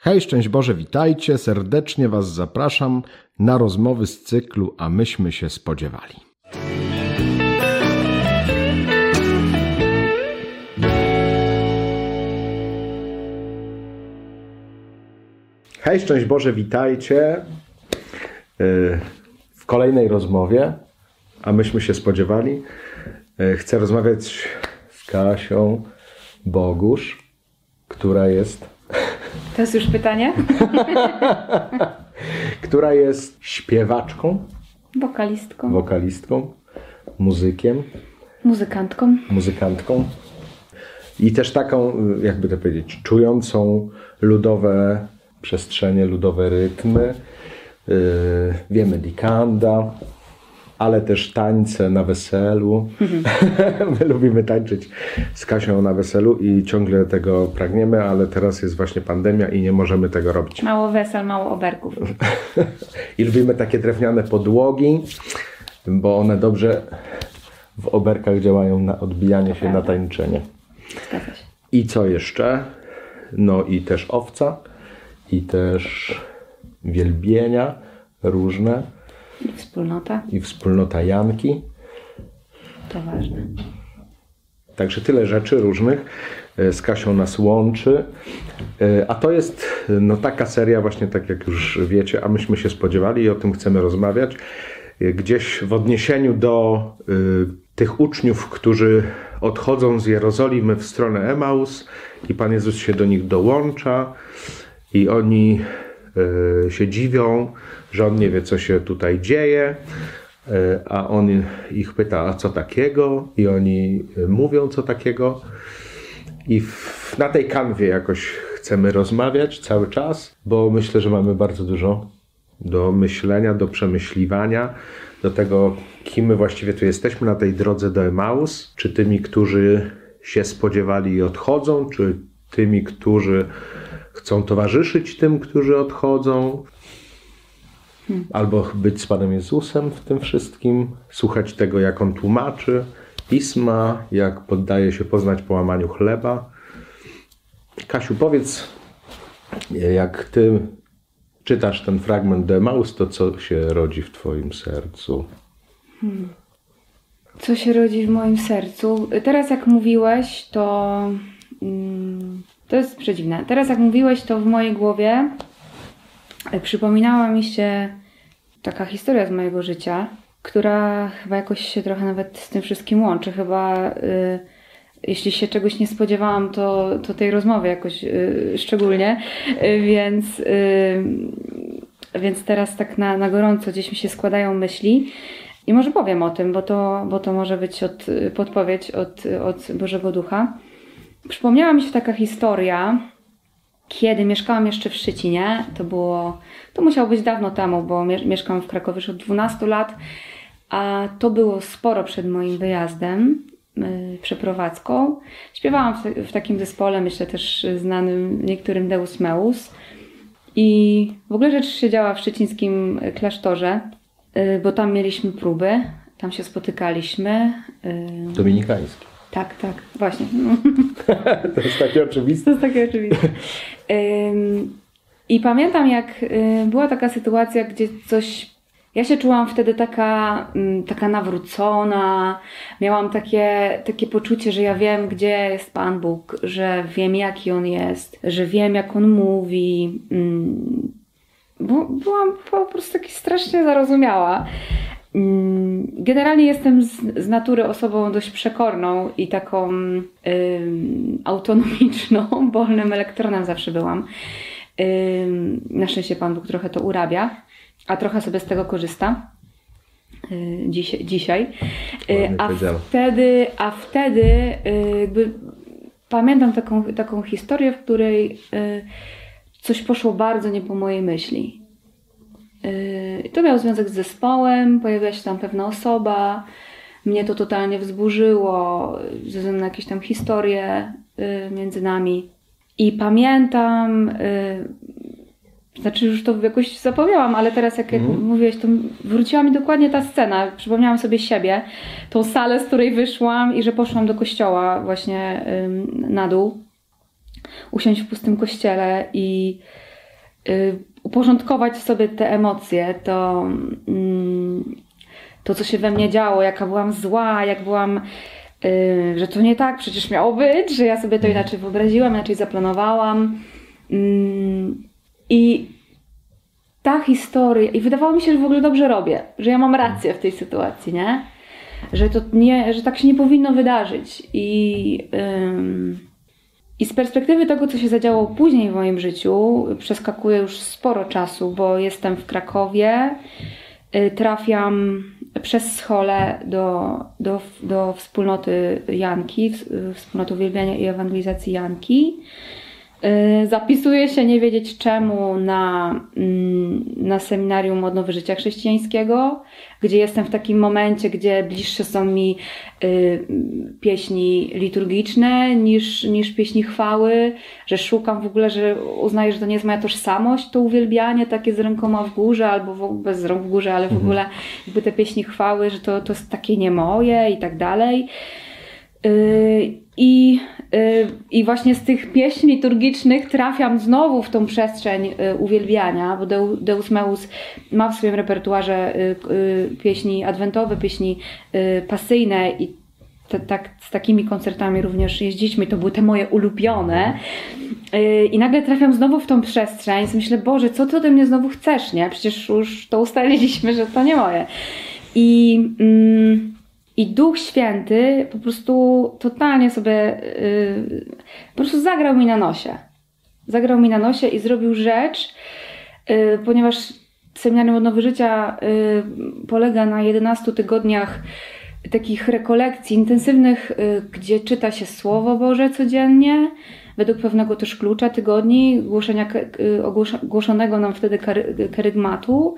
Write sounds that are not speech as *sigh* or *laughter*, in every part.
Hej, szczęść Boże, witajcie. Serdecznie Was zapraszam na rozmowy z cyklu A myśmy się spodziewali. Hej, szczęść Boże, witajcie yy, w kolejnej rozmowie. A myśmy się spodziewali. Yy, Chcę rozmawiać z Kasią Bogusz, która jest To jest już pytanie? *laughs* która jest śpiewaczką, Wokalistką, wokalistką, muzykiem, muzykantką. muzykantką i też taką, y, jakby to powiedzieć, czującą ludowe przestrzenie, ludowe rytmy. Yy, wiemy dikanda, ale też tańce na weselu. *laughs* My lubimy tańczyć z Kasią na weselu i ciągle tego pragniemy, ale teraz jest właśnie pandemia i nie możemy tego robić. Mało wesel, mało oberków. *laughs* I lubimy takie drewniane podłogi, bo one dobrze w oberkach działają na odbijanie się, na tańczenie. Zgadza się. I co jeszcze? No i też owca, i też wielbienia różne, I wspólnota, i wspólnota Janki. to ważne. Także tyle rzeczy różnych e, z Kasią nas łączy. E, A to jest no, taka seria, właśnie tak jak już wiecie, a myśmy się spodziewali i o tym chcemy rozmawiać. E, Gdzieś w odniesieniu do y, tych uczniów, którzy odchodzą z Jerozolimy w stronę Emaus i Pan Jezus się do nich dołącza i oni się dziwią, że On nie wie, co się tutaj dzieje. E, A on ich pyta, a co takiego? I oni e, mówią, co takiego. I w, na tej kanwie jakoś chcemy rozmawiać cały czas, bo myślę, że mamy bardzo dużo do myślenia, do przemyśliwania, do tego, kim my właściwie tu jesteśmy na tej drodze do Emaus. Czy tymi, którzy się spodziewali i odchodzą, czy tymi, którzy chcą towarzyszyć tym, którzy odchodzą, albo być z Panem Jezusem w tym wszystkim, słuchać tego, jak On tłumaczy pisma, jak poddaje się poznać po łamaniu chleba. Kasiu, powiedz, jak Ty czytasz ten fragment Demaus, to co się rodzi w Twoim sercu? Co się rodzi w moim sercu? Teraz jak mówiłeś, to... mm, To jest przedziwne. Teraz jak mówiłeś, to w mojej głowie e, przypominała mi się taka historia z mojego życia, która chyba jakoś się trochę nawet z tym wszystkim łączy. Chyba y, jeśli się czegoś nie spodziewałam, to, to tej rozmowy jakoś y, szczególnie, y, więc, y, więc teraz tak na, na gorąco gdzieś mi się składają myśli. I może powiem o tym, bo to, bo to może być od, podpowiedź od, od Bożego Ducha. Przypomniała mi się taka historia, kiedy mieszkałam jeszcze w Szczecinie. To było, to musiało być dawno temu, bo mie- mieszkam w Krakowie już od 12 lat, a to było sporo przed moim wyjazdem, yy, przeprowadzką. Śpiewałam w, w takim zespole, myślę też znanym niektórym Deus Meus. I w ogóle rzecz się działa w szczecińskim klasztorze, yy, bo tam mieliśmy próby, tam się spotykaliśmy. yy, Dominikański. Tak, tak, właśnie. *laughs* To jest takie oczywiste. To jest takie oczywiste. I pamiętam, jak y, była taka sytuacja, gdzie coś. Ja się czułam wtedy taka, mm, taka nawrócona. Miałam takie, takie poczucie, że ja wiem, gdzie jest Pan Bóg, że wiem, jaki On jest, że wiem, jak On mówi. Mm, Bo, byłam po prostu taki strasznie zarozumiała. Mm, Generalnie jestem z, z natury osobą dość przekorną i taką ym, autonomiczną, *laughs* wolnym elektronem zawsze byłam. Ym, na szczęście Pan Bóg trochę to urabia, a trochę sobie z tego korzysta. y, Dziś, dzisiaj. Y, A wtedy, a wtedy y, jakby pamiętam taką, taką historię, w której y, coś poszło bardzo nie po mojej myśli. Yy, To miało związek z zespołem, pojawiła się tam pewna osoba, mnie to totalnie wzburzyło, ze względu na jakieś tam historie yy, między nami. I pamiętam, yy, znaczy już to jakoś zapomniałam, ale teraz jak, jak mówiłeś, to wróciła mi dokładnie ta scena. Przypomniałam sobie siebie, tą salę, z której wyszłam i że poszłam do kościoła właśnie ym, na dół, usiąść w pustym kościele i y, uporządkować w sobie te emocje, to, mm, to co się we mnie działo, jaka byłam zła, jak byłam, y, że to nie tak przecież miało być, że ja sobie to inaczej wyobraziłam, inaczej zaplanowałam. Mm, I ta historia, i wydawało mi się, że w ogóle dobrze robię, że ja mam rację w tej sytuacji, nie? Że to nie, że tak się nie powinno wydarzyć. I, ym, i z perspektywy tego, co się zadziało później w moim życiu, przeskakuje już sporo czasu, bo jestem w Krakowie, y, trafiam przez scholę do, do, do wspólnoty Janki, wspólnoty uwielbiania i ewangelizacji Janki. Y, Zapisuję się nie wiedzieć czemu na, mm, na seminarium Odnowy Życia Chrześcijańskiego, gdzie jestem w takim momencie, gdzie bliższe są mi y, pieśni liturgiczne niż, niż pieśni chwały, że szukam w ogóle, że uznaję, że to nie jest moja tożsamość, to uwielbianie takie z rękoma w górze albo w, ogóle bez rąk w górze, ale w ogóle jakby te pieśni chwały, że to, to jest takie nie moje i tak dalej. Yy, I, yy, I właśnie z tych pieśni liturgicznych trafiam znowu w tą przestrzeń yy, uwielbiania, bo Deu- Deus Meus ma w swoim repertuarze yy, pieśni adwentowe, pieśni pasyjne i tak, z takimi koncertami również jeździliśmy to były te moje ulubione. I nagle trafiam znowu w tą przestrzeń i myślę, Boże, co ty ode mnie znowu chcesz, nie? Przecież już to ustaliliśmy, że to nie moje. I... Mm, i Duch Święty po prostu totalnie sobie, yy, po prostu zagrał mi na nosie. Zagrał mi na nosie i zrobił rzecz, yy, ponieważ seminarium Odnowy Życia yy, polega na 11 tygodniach takich rekolekcji intensywnych, yy, gdzie czyta się Słowo Boże codziennie, według pewnego też klucza tygodni, głoszenia, yy, ogłosza- głoszonego nam wtedy kary, karygmatu.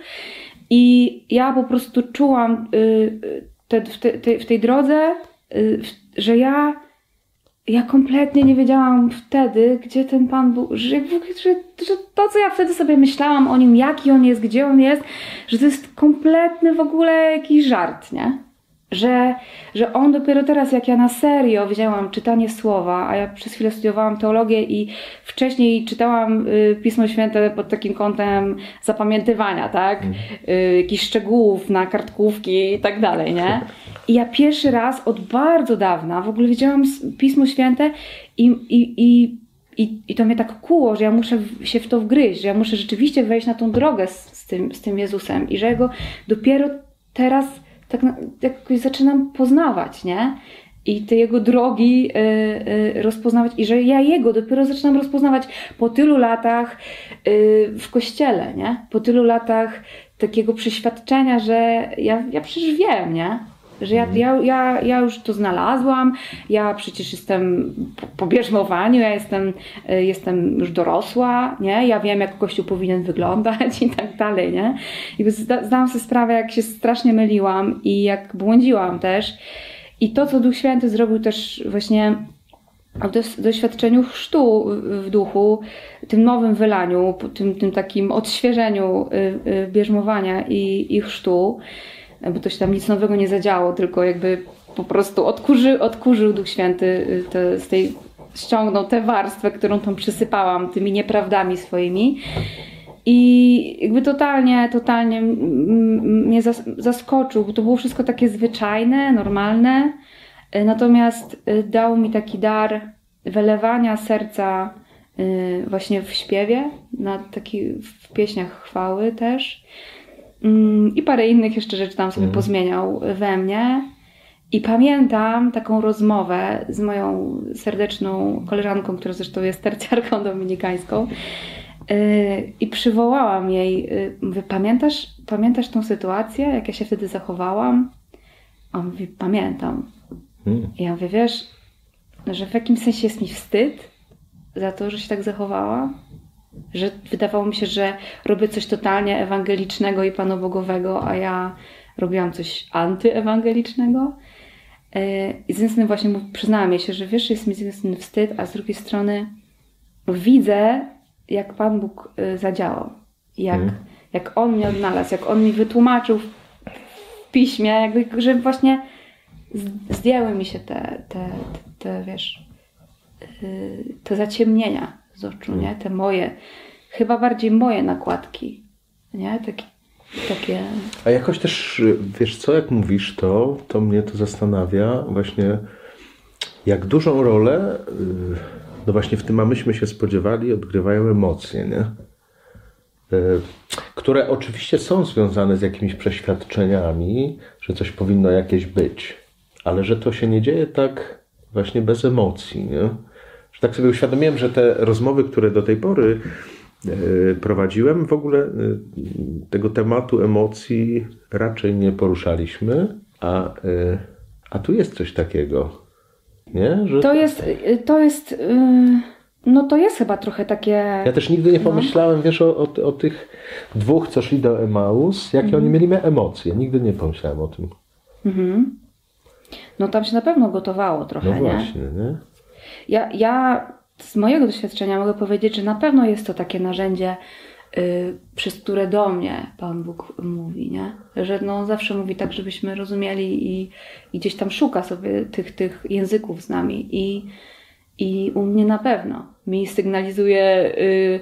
I ja po prostu czułam yy, te, w, te, te, w tej drodze, y, w- że ja, ja kompletnie nie wiedziałam wtedy, gdzie ten Pan był, że, że, że to, co ja wtedy sobie myślałam o nim, jaki on jest, gdzie on jest, że to jest kompletny w ogóle jakiś żart, nie? Że, że on dopiero teraz, jak ja na serio wzięłam czytanie słowa, a ja przez chwilę studiowałam teologię i wcześniej czytałam y, Pismo Święte pod takim kątem zapamiętywania, tak? Y, jakichś szczegółów na kartkówki i tak dalej, nie? I ja pierwszy raz od bardzo dawna w ogóle wiedziałam s- Pismo Święte i, i, i, i, i to mnie tak kuło, że ja muszę się w to wgryźć, że ja muszę rzeczywiście wejść na tą drogę z, z, tym, z tym Jezusem i że ja go dopiero teraz tak jakoś zaczynam poznawać, nie? I te jego drogi y, y, rozpoznawać, i że ja jego dopiero zaczynam rozpoznawać po tylu latach y, w kościele, nie? Po tylu latach takiego przeświadczenia, że ja, ja przecież wiem, nie? Że ja, ja, ja, ja już to znalazłam, ja przecież jestem po- bierzmowaniu, ja jestem, y, jestem już dorosła, nie? Ja wiem, jak Kościół powinien wyglądać i tak dalej, nie? I zda, zdałam sobie sprawę, jak się strasznie myliłam i jak błądziłam też. I to, co Duch Święty zrobił też właśnie w doświadczeniu chrztu w- duchu, tym nowym wylaniu, tym, tym takim odświeżeniu y, y, bierzmowania i, i chrztu, bo to się tam nic nowego nie zadziało, tylko jakby po prostu odkurzy, odkurzył Duch Święty y, te, z tej, ściągnął tę warstwę, którą tam przysypałam tymi nieprawdami swoimi. I jakby totalnie, totalnie mnie zas- zaskoczył, bo to było wszystko takie zwyczajne, normalne. Y, Natomiast y, dał mi taki dar wylewania serca właśnie w śpiewie, na taki, w pieśniach chwały też. Mm, I parę innych jeszcze rzeczy tam sobie pozmieniał we mnie. I pamiętam taką rozmowę z moją serdeczną koleżanką, która zresztą jest tercjarką *laughs* dominikańską. Yy, I przywołałam jej, yy, mówię, pamiętasz, pamiętasz tą sytuację, jak ja się wtedy zachowałam? A on mówi, pamiętam. Mm. I ja mówię, wiesz, że w jakimś sensie jest mi wstyd za to, że się tak zachowałam? Że wydawało mi się, że robię coś totalnie ewangelicznego i panobogowego, a ja robiłam coś antyewangelicznego. Yy, I z jednej strony właśnie przyznałam jej się, że wiesz, jest mi z jednej strony wstyd, a z drugiej strony widzę, jak Pan Bóg y, zadziałał. Jak, Mhm. jak On mnie odnalazł, jak On mi wytłumaczył w, w piśmie, jakby, że właśnie zdjęły mi się te, te, te, te wiesz, y, te zaciemnienia z oczu, nie? Te moje chyba bardziej moje nakładki, nie? Takie, takie... A jakoś też, wiesz co, jak mówisz to, to mnie to zastanawia właśnie, jak dużą rolę, y, no właśnie w tym, a myśmy się spodziewali, odgrywają emocje, nie? Y, Które oczywiście są związane z jakimiś przeświadczeniami, że coś powinno jakieś być, ale że to się nie dzieje tak właśnie bez emocji, nie? Tak sobie uświadomiłem, że te rozmowy, które do tej pory y, prowadziłem, w ogóle y, tego tematu emocji raczej nie poruszaliśmy, a, y, a tu jest coś takiego, nie? Że To jest, to jest, no to jest chyba trochę takie... ja też nigdy nie pomyślałem, wiesz, o, o, o tych dwóch, co szli do Emaus, jakie oni mieli emocje. Nigdy nie pomyślałem o tym. Mhm. No tam się na pewno gotowało trochę, No nie? właśnie, nie? Ja, ja z mojego doświadczenia mogę powiedzieć, że na pewno jest to takie narzędzie, y, przez które do mnie Pan Bóg mówi, nie? Że no, zawsze mówi tak, żebyśmy rozumieli i, i gdzieś tam szuka sobie tych, tych języków z nami. I, I u mnie na pewno mi sygnalizuje y,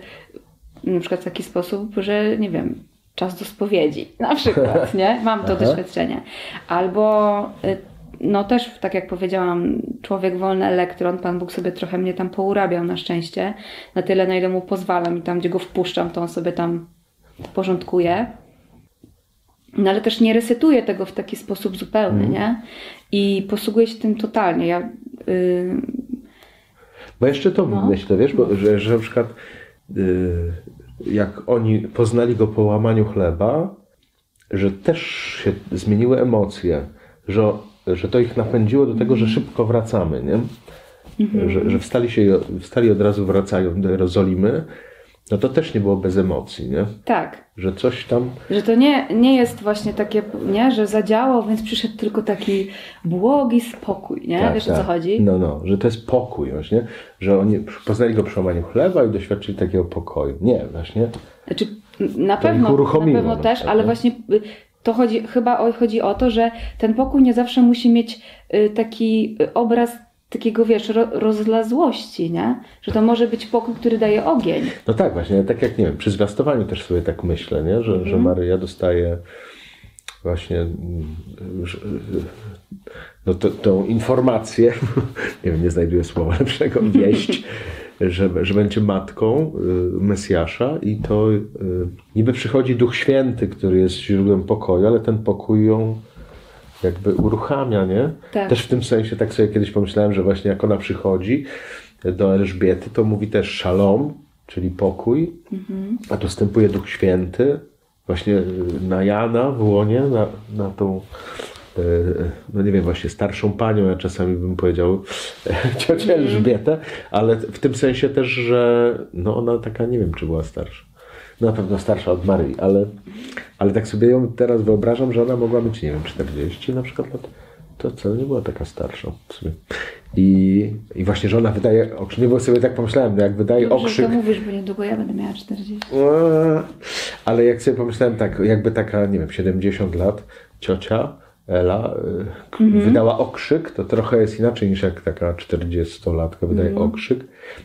na przykład w taki sposób, że nie wiem, czas do spowiedzi, na przykład, *laughs* nie? Mam to doświadczenie. Albo y, no też, tak jak powiedziałam, człowiek wolny elektron, Pan Bóg sobie trochę mnie tam pourabiał na szczęście, na tyle, na ile mu pozwalam i tam, gdzie go wpuszczam, to on sobie tam porządkuje. No ale też nie resetuje tego w taki sposób zupełny, nie? I posługuję się tym totalnie. Ja, y, Bo jeszcze to No. myślę, wiesz, bo, że, że na przykład y, jak oni poznali go po łamaniu chleba, że też się zmieniły emocje, że, że to ich napędziło do tego, że szybko wracamy, nie? Że, że wstali, się, wstali od razu wracają do Jerozolimy, no to też nie było bez emocji, nie? tak, Że coś tam Że to nie, nie jest właśnie takie, nie, że zadziałał, więc przyszedł tylko taki błogi spokój, nie? Wiesz o co chodzi? No, no, że to jest pokój właśnie, że oni poznali go przy łamaniu chleba i doświadczyli takiego pokoju. Nie, właśnie. Znaczy, na ich pewno, na pewno na też, przykład, ale nie? właśnie y, to chodzi, chyba o, chodzi o to, że ten pokój nie zawsze musi mieć y, taki y, obraz takiego, wiesz, ro, rozlazłości, nie? Że to może być pokój, który daje ogień. No tak, właśnie, tak jak nie wiem, przy zwiastowaniu też sobie tak myślę, nie? Że, że Maryja dostaje właśnie mm, że- no to, tą informację, *laughs* nie wiem, nie znajduję słowa lepszego, wieść, *laughs* że, że będzie matką y, Mesjasza i to y, niby przychodzi Duch Święty, który jest źródłem pokoju, ale ten pokój ją jakby uruchamia, nie? Tak. Też w tym sensie tak sobie kiedyś pomyślałem, że właśnie jak ona przychodzi do Elżbiety, to mówi też szalom, czyli pokój, a tu wstępuje Duch Święty, właśnie na Jana w łonie, na, na tą no nie wiem, właśnie starszą panią, ja czasami bym powiedział *laughs* ciocię Elżbietę, ale w tym sensie też, że no ona taka, nie wiem, czy była starsza. Na pewno starsza od Maryi, ale, ale tak sobie ją teraz wyobrażam, że ona mogła mieć, nie wiem, 40 na przykład lat. To wcale nie była taka starsza w sumie. I, I właśnie, że ona wydaje okrzyk. Nie, bo sobie tak pomyślałem, no jak wydaje Dobrze, okrzyk. to mówisz, bo niedługo ja będę miała 40. Eee, Ale jak sobie pomyślałem tak, jakby taka, nie wiem, 70 lat ciocia Ela y, k- wydała okrzyk, to trochę jest inaczej niż jak taka 40-latka wydaje okrzyk.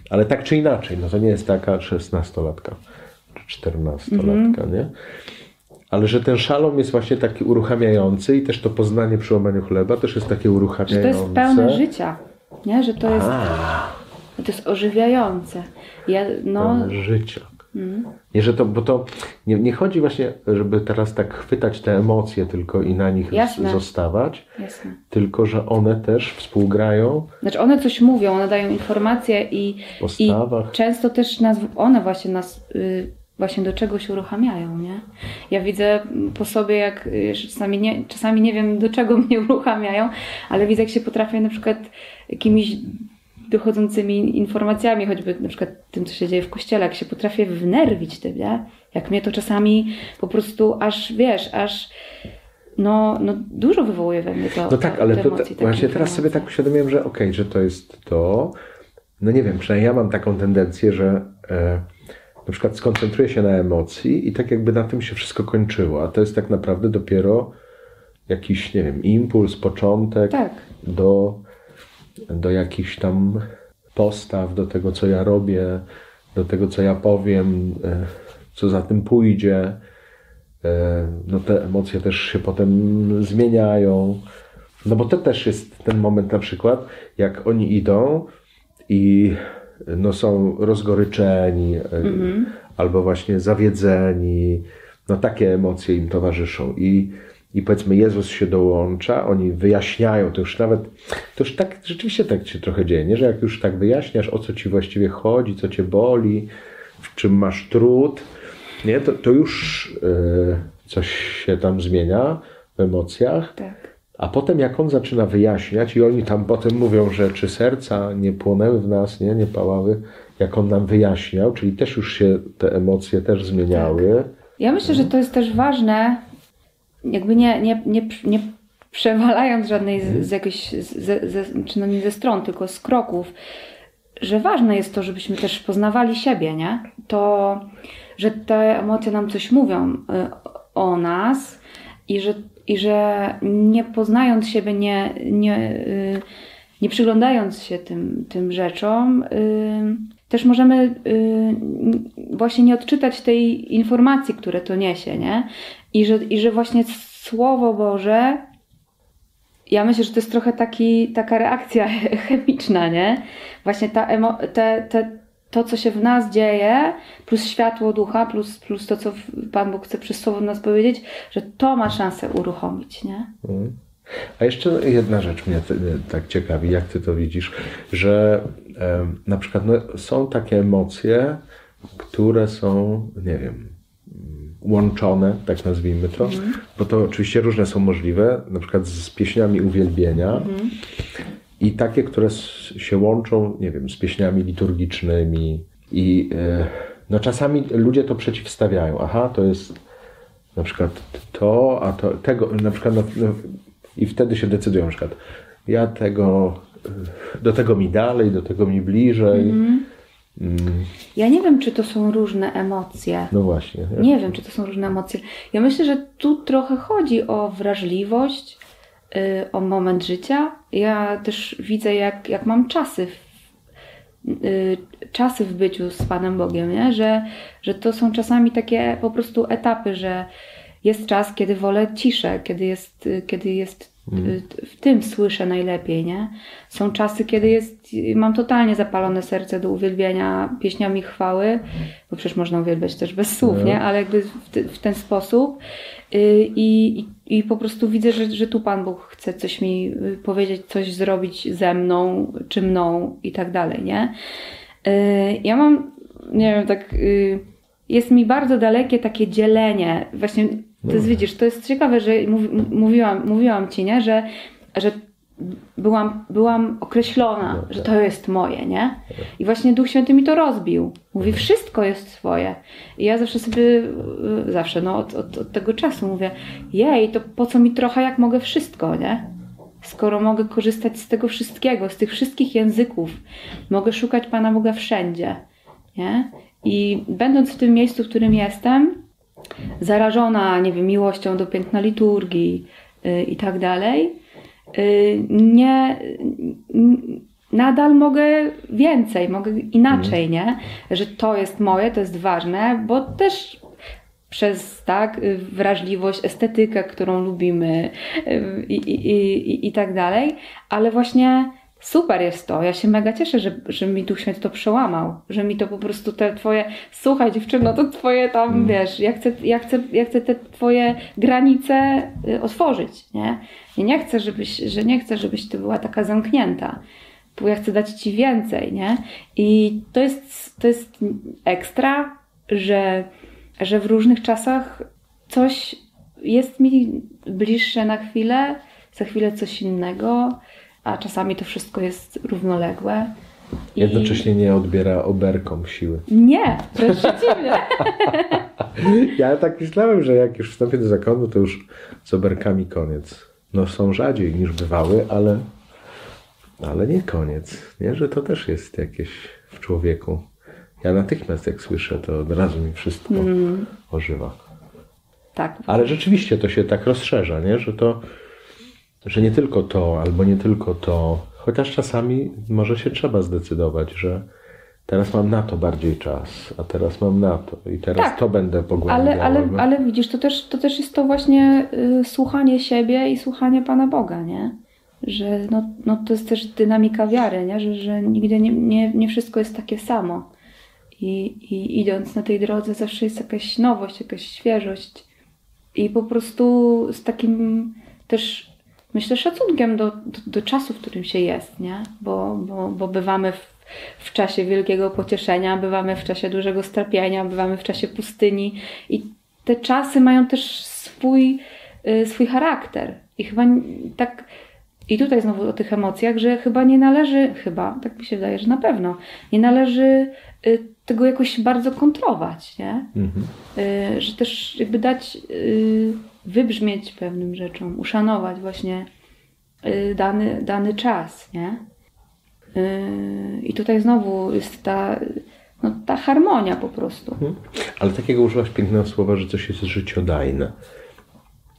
Ale tak czy inaczej, no to nie jest taka 16-latka czy 14-latka, nie? Ale że ten szalom jest właśnie taki uruchamiający i też to poznanie przy łamaniu chleba też jest takie Że to uruchamiające. jest pełne życia, nie? Że to jest, A, to jest ożywiające. Ja, no, pełne życia. Nie, że to, bo to nie, nie chodzi właśnie, żeby teraz tak chwytać te emocje tylko i na nich Jasne. zostawać, jasne. tylko że one też współgrają Znaczy one coś mówią, one dają informacje i, i często też nas, one właśnie nas y, właśnie do czegoś uruchamiają, nie? Ja widzę po sobie, jak czasami nie, czasami nie wiem do czego *laughs* mnie uruchamiają, ale widzę jak się potrafię na przykład jakimiś dochodzącymi informacjami, choćby na przykład tym, co się dzieje w kościele, jak się potrafię wnerwić tym, nie? Jak mnie to czasami po prostu aż, wiesz, aż no, no dużo wywołuje we mnie to No tak, ale to, emocje, takie właśnie teraz sobie tak uświadomiłem, że okej, że to jest to. No nie wiem, przynajmniej ja mam taką tendencję, że e, na przykład skoncentruję się na emocji i tak jakby na tym się wszystko kończyło, a to jest tak naprawdę dopiero jakiś, nie wiem, impuls, początek Tak. do, do jakichś tam postaw, do tego, co ja robię, do tego, co ja powiem, e, co za tym pójdzie. E, No te emocje też się potem zmieniają. No bo to też jest ten moment na przykład, jak oni idą i no są rozgoryczeni e, albo właśnie zawiedzeni. No takie emocje im towarzyszą i, i powiedzmy Jezus się dołącza, oni wyjaśniają, to już nawet, to już tak, rzeczywiście tak się trochę dzieje, nie? że jak już tak wyjaśniasz, o co ci właściwie chodzi, co cię boli, w czym masz trud, nie? To, to już e, coś się tam zmienia w emocjach. Tak. A potem jak on zaczyna wyjaśniać i oni tam potem mówią, że czy serca nie płonęły w nas, nie, nie pałały, jak on nam wyjaśniał, czyli też już się te emocje też zmieniały. Ja myślę, że to jest też ważne, jakby nie, nie, nie, nie przewalając żadnej z, z jakiejś, ze, ze, czy no nie ze stron, tylko z kroków, że ważne jest to, żebyśmy też poznawali siebie, nie? To, że te emocje nam coś mówią y, o nas i że, i że nie poznając siebie, nie, nie, y, nie przyglądając się tym, tym rzeczom, y, też możemy właśnie nie odczytać tej informacji, które to niesie, nie? I że, i że właśnie Słowo Boże, ja myślę, że to jest trochę taki, taka reakcja *laughs* chemiczna, nie? Właśnie ta emo, te, te, to, co się w nas dzieje, plus światło ducha, plus, plus to, co Pan Bóg chce przez Słowo nas powiedzieć, że to ma szansę uruchomić, nie? Mhm. A jeszcze jedna rzecz mnie tak ciekawi, jak ty to widzisz, że em, na przykład no, są takie emocje, które są, nie wiem, mm, łączone, tak nazwijmy to, bo to oczywiście różne są możliwe, na przykład z pieśniami uwielbienia i takie, które się łączą, nie wiem, z pieśniami liturgicznymi i e, no czasami ludzie to przeciwstawiają. Aha, to jest na przykład to, a to tego, na przykład no, no, i wtedy się decydują, na przykład ja tego, y, do tego mi dalej, do tego mi bliżej. Mm, Ja nie wiem, czy to są różne emocje. no właśnie. Nie wiem, czy to są różne emocje. Ja myślę, że tu trochę chodzi o wrażliwość, y, o moment życia. Ja też widzę, jak, jak mam czasy w, y, czasy w byciu z Panem Bogiem, nie? Że, że to są czasami takie po prostu etapy, że jest czas, kiedy wolę ciszę, kiedy jest, y, kiedy jest w tym słyszę najlepiej, nie? Są czasy, kiedy jest, mam totalnie zapalone serce do uwielbienia pieśniami chwały, bo przecież można uwielbiać też bez słów, nie? Ale jakby w, w ten sposób Y, i, i, i po prostu widzę, że, że tu Pan Bóg chce coś mi y, powiedzieć, coś zrobić ze mną, czy mną i tak dalej, nie? Y, Ja mam, nie wiem, tak y, jest mi bardzo dalekie takie dzielenie. Właśnie, to jest, widzisz, to jest ciekawe, że mów, mówiłam, mówiłam ci, nie? Że, że byłam, byłam określona, że to jest moje, nie? I właśnie Duch Święty mi to rozbił. Mówi, wszystko jest swoje. I ja zawsze sobie, zawsze, no od, od, od tego czasu mówię, jej, to po co mi trochę, jak mogę wszystko, nie? Skoro mogę korzystać z tego wszystkiego, z tych wszystkich języków, mogę szukać Pana Boga wszędzie, nie? I będąc w tym miejscu, w którym jestem, zarażona, nie wiem, miłością do piękna liturgii y, i tak dalej, y, nie, nadal mogę więcej, mogę inaczej, nie? Że to jest moje, to jest ważne, bo też przez tak wrażliwość, estetykę, którą lubimy y, i, i, i, i tak dalej, ale właśnie super jest to. Ja się mega cieszę, że, że mi Duch Święty to przełamał, że mi to po prostu te twoje, słuchaj dziewczyno, to twoje tam, wiesz, ja chcę, ja, chcę, ja chcę te twoje granice y, otworzyć, nie? Ja nie chcę, żebyś, że nie chcę, żebyś ty była taka zamknięta, bo ja chcę dać ci więcej, nie? I to jest, to jest ekstra, że, że w różnych czasach coś jest mi bliższe na chwilę, za chwilę coś innego, a czasami to wszystko jest równoległe. I- Jednocześnie nie odbiera oberkom siły. Nie, wręcz przeciwnie. *laughs* Ja tak myślałem, że jak już wstąpię do zakonu, to już z oberkami koniec. No są rzadziej niż bywały, ale, ale nie koniec. Nie, że to też jest jakieś w człowieku. Ja natychmiast jak słyszę, to od razu mi wszystko ożywa. Tak, Ale rzeczywiście to się tak rozszerza, nie? Że to, że nie tylko to, albo nie tylko to, chociaż czasami może się trzeba zdecydować, że, teraz mam na to bardziej czas, a teraz mam na to i teraz Tak. to będę pogłębiał. Ale, ale, ale widzisz, to też, to też jest to właśnie y, słuchanie siebie i słuchanie Pana Boga, nie? Że no, no to jest też dynamika wiary, nie? Że, że nigdy nie, nie, nie wszystko jest takie samo. I, I idąc na tej drodze zawsze jest jakaś nowość, jakaś świeżość. I po prostu z takim też, myślę, szacunkiem do, do, do czasu, w którym się jest, nie? Bo, bo, bo bywamy w, w czasie wielkiego pocieszenia, bywamy w czasie dużego strapienia, bywamy w czasie pustyni i te czasy mają też swój, y, swój charakter. I chyba tak, i tutaj znowu o tych emocjach, że chyba nie należy, chyba, tak mi się wydaje, że na pewno, nie należy y, tego jakoś bardzo kontrować, nie? Mhm. Y, że też jakby dać y, wybrzmieć pewnym rzeczom, uszanować właśnie y, dany, dany czas, nie? I tutaj znowu jest ta, no, ta harmonia po prostu. Mhm. Ale takiego użyłaś pięknego słowa, że coś jest życiodajne.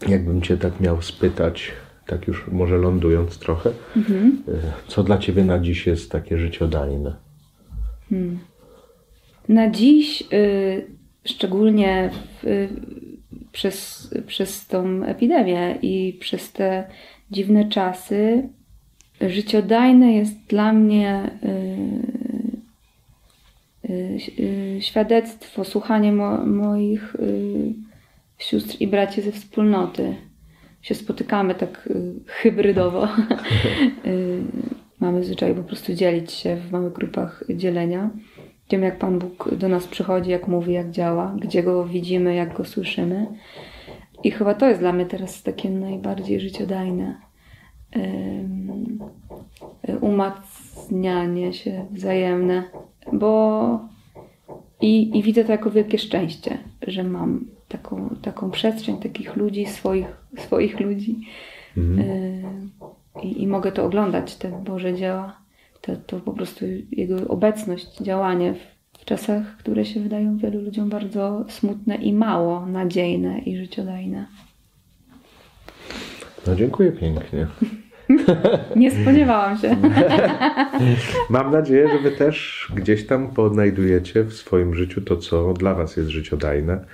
Jakbym cię tak miał spytać, tak już może lądując trochę, Mhm. co dla ciebie na dziś jest takie życiodajne? Na dziś, y, szczególnie w, y, przez, przez tą epidemię i przez te dziwne czasy, życiodajne jest dla mnie y, świadectwo, słuchanie mo, moich sióstr i braci ze wspólnoty. Się spotykamy tak hybrydowo. *laughs* Mamy zwyczaj po prostu dzielić się w małych grupach dzielenia. Wiem, jak Pan Bóg do nas przychodzi, jak mówi, jak działa, gdzie go widzimy, jak go słyszymy. I chyba to jest dla mnie teraz takie najbardziej życiodajne. Y, umacnianie się wzajemne, bo i, i widzę to jako wielkie szczęście, że mam taką, taką przestrzeń takich ludzi, swoich, swoich ludzi. Y, I, I mogę to oglądać, te Boże dzieła, to, to po prostu Jego obecność, działanie w, czasach, które się wydają wielu ludziom bardzo smutne i mało nadziejne i życiodajne. No dziękuję pięknie. *laughs* Nie spodziewałam się. *laughs* Mam nadzieję, że wy też gdzieś tam poodnajdujecie w swoim życiu to, co dla was jest życiodajne.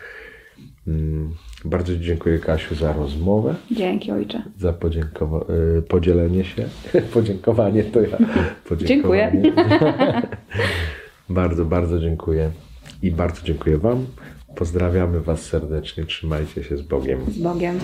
Bardzo dziękuję, Kasiu, za rozmowę, Dzięki, ojcze. za podziękowa- y, podzielenie się. *laughs* Podziękowanie to ja. Dziękuję. Podziękowanie. bardzo, bardzo dziękuję. I bardzo dziękuję Wam. Pozdrawiamy Was serdecznie. Trzymajcie się z Bogiem. Z Bogiem.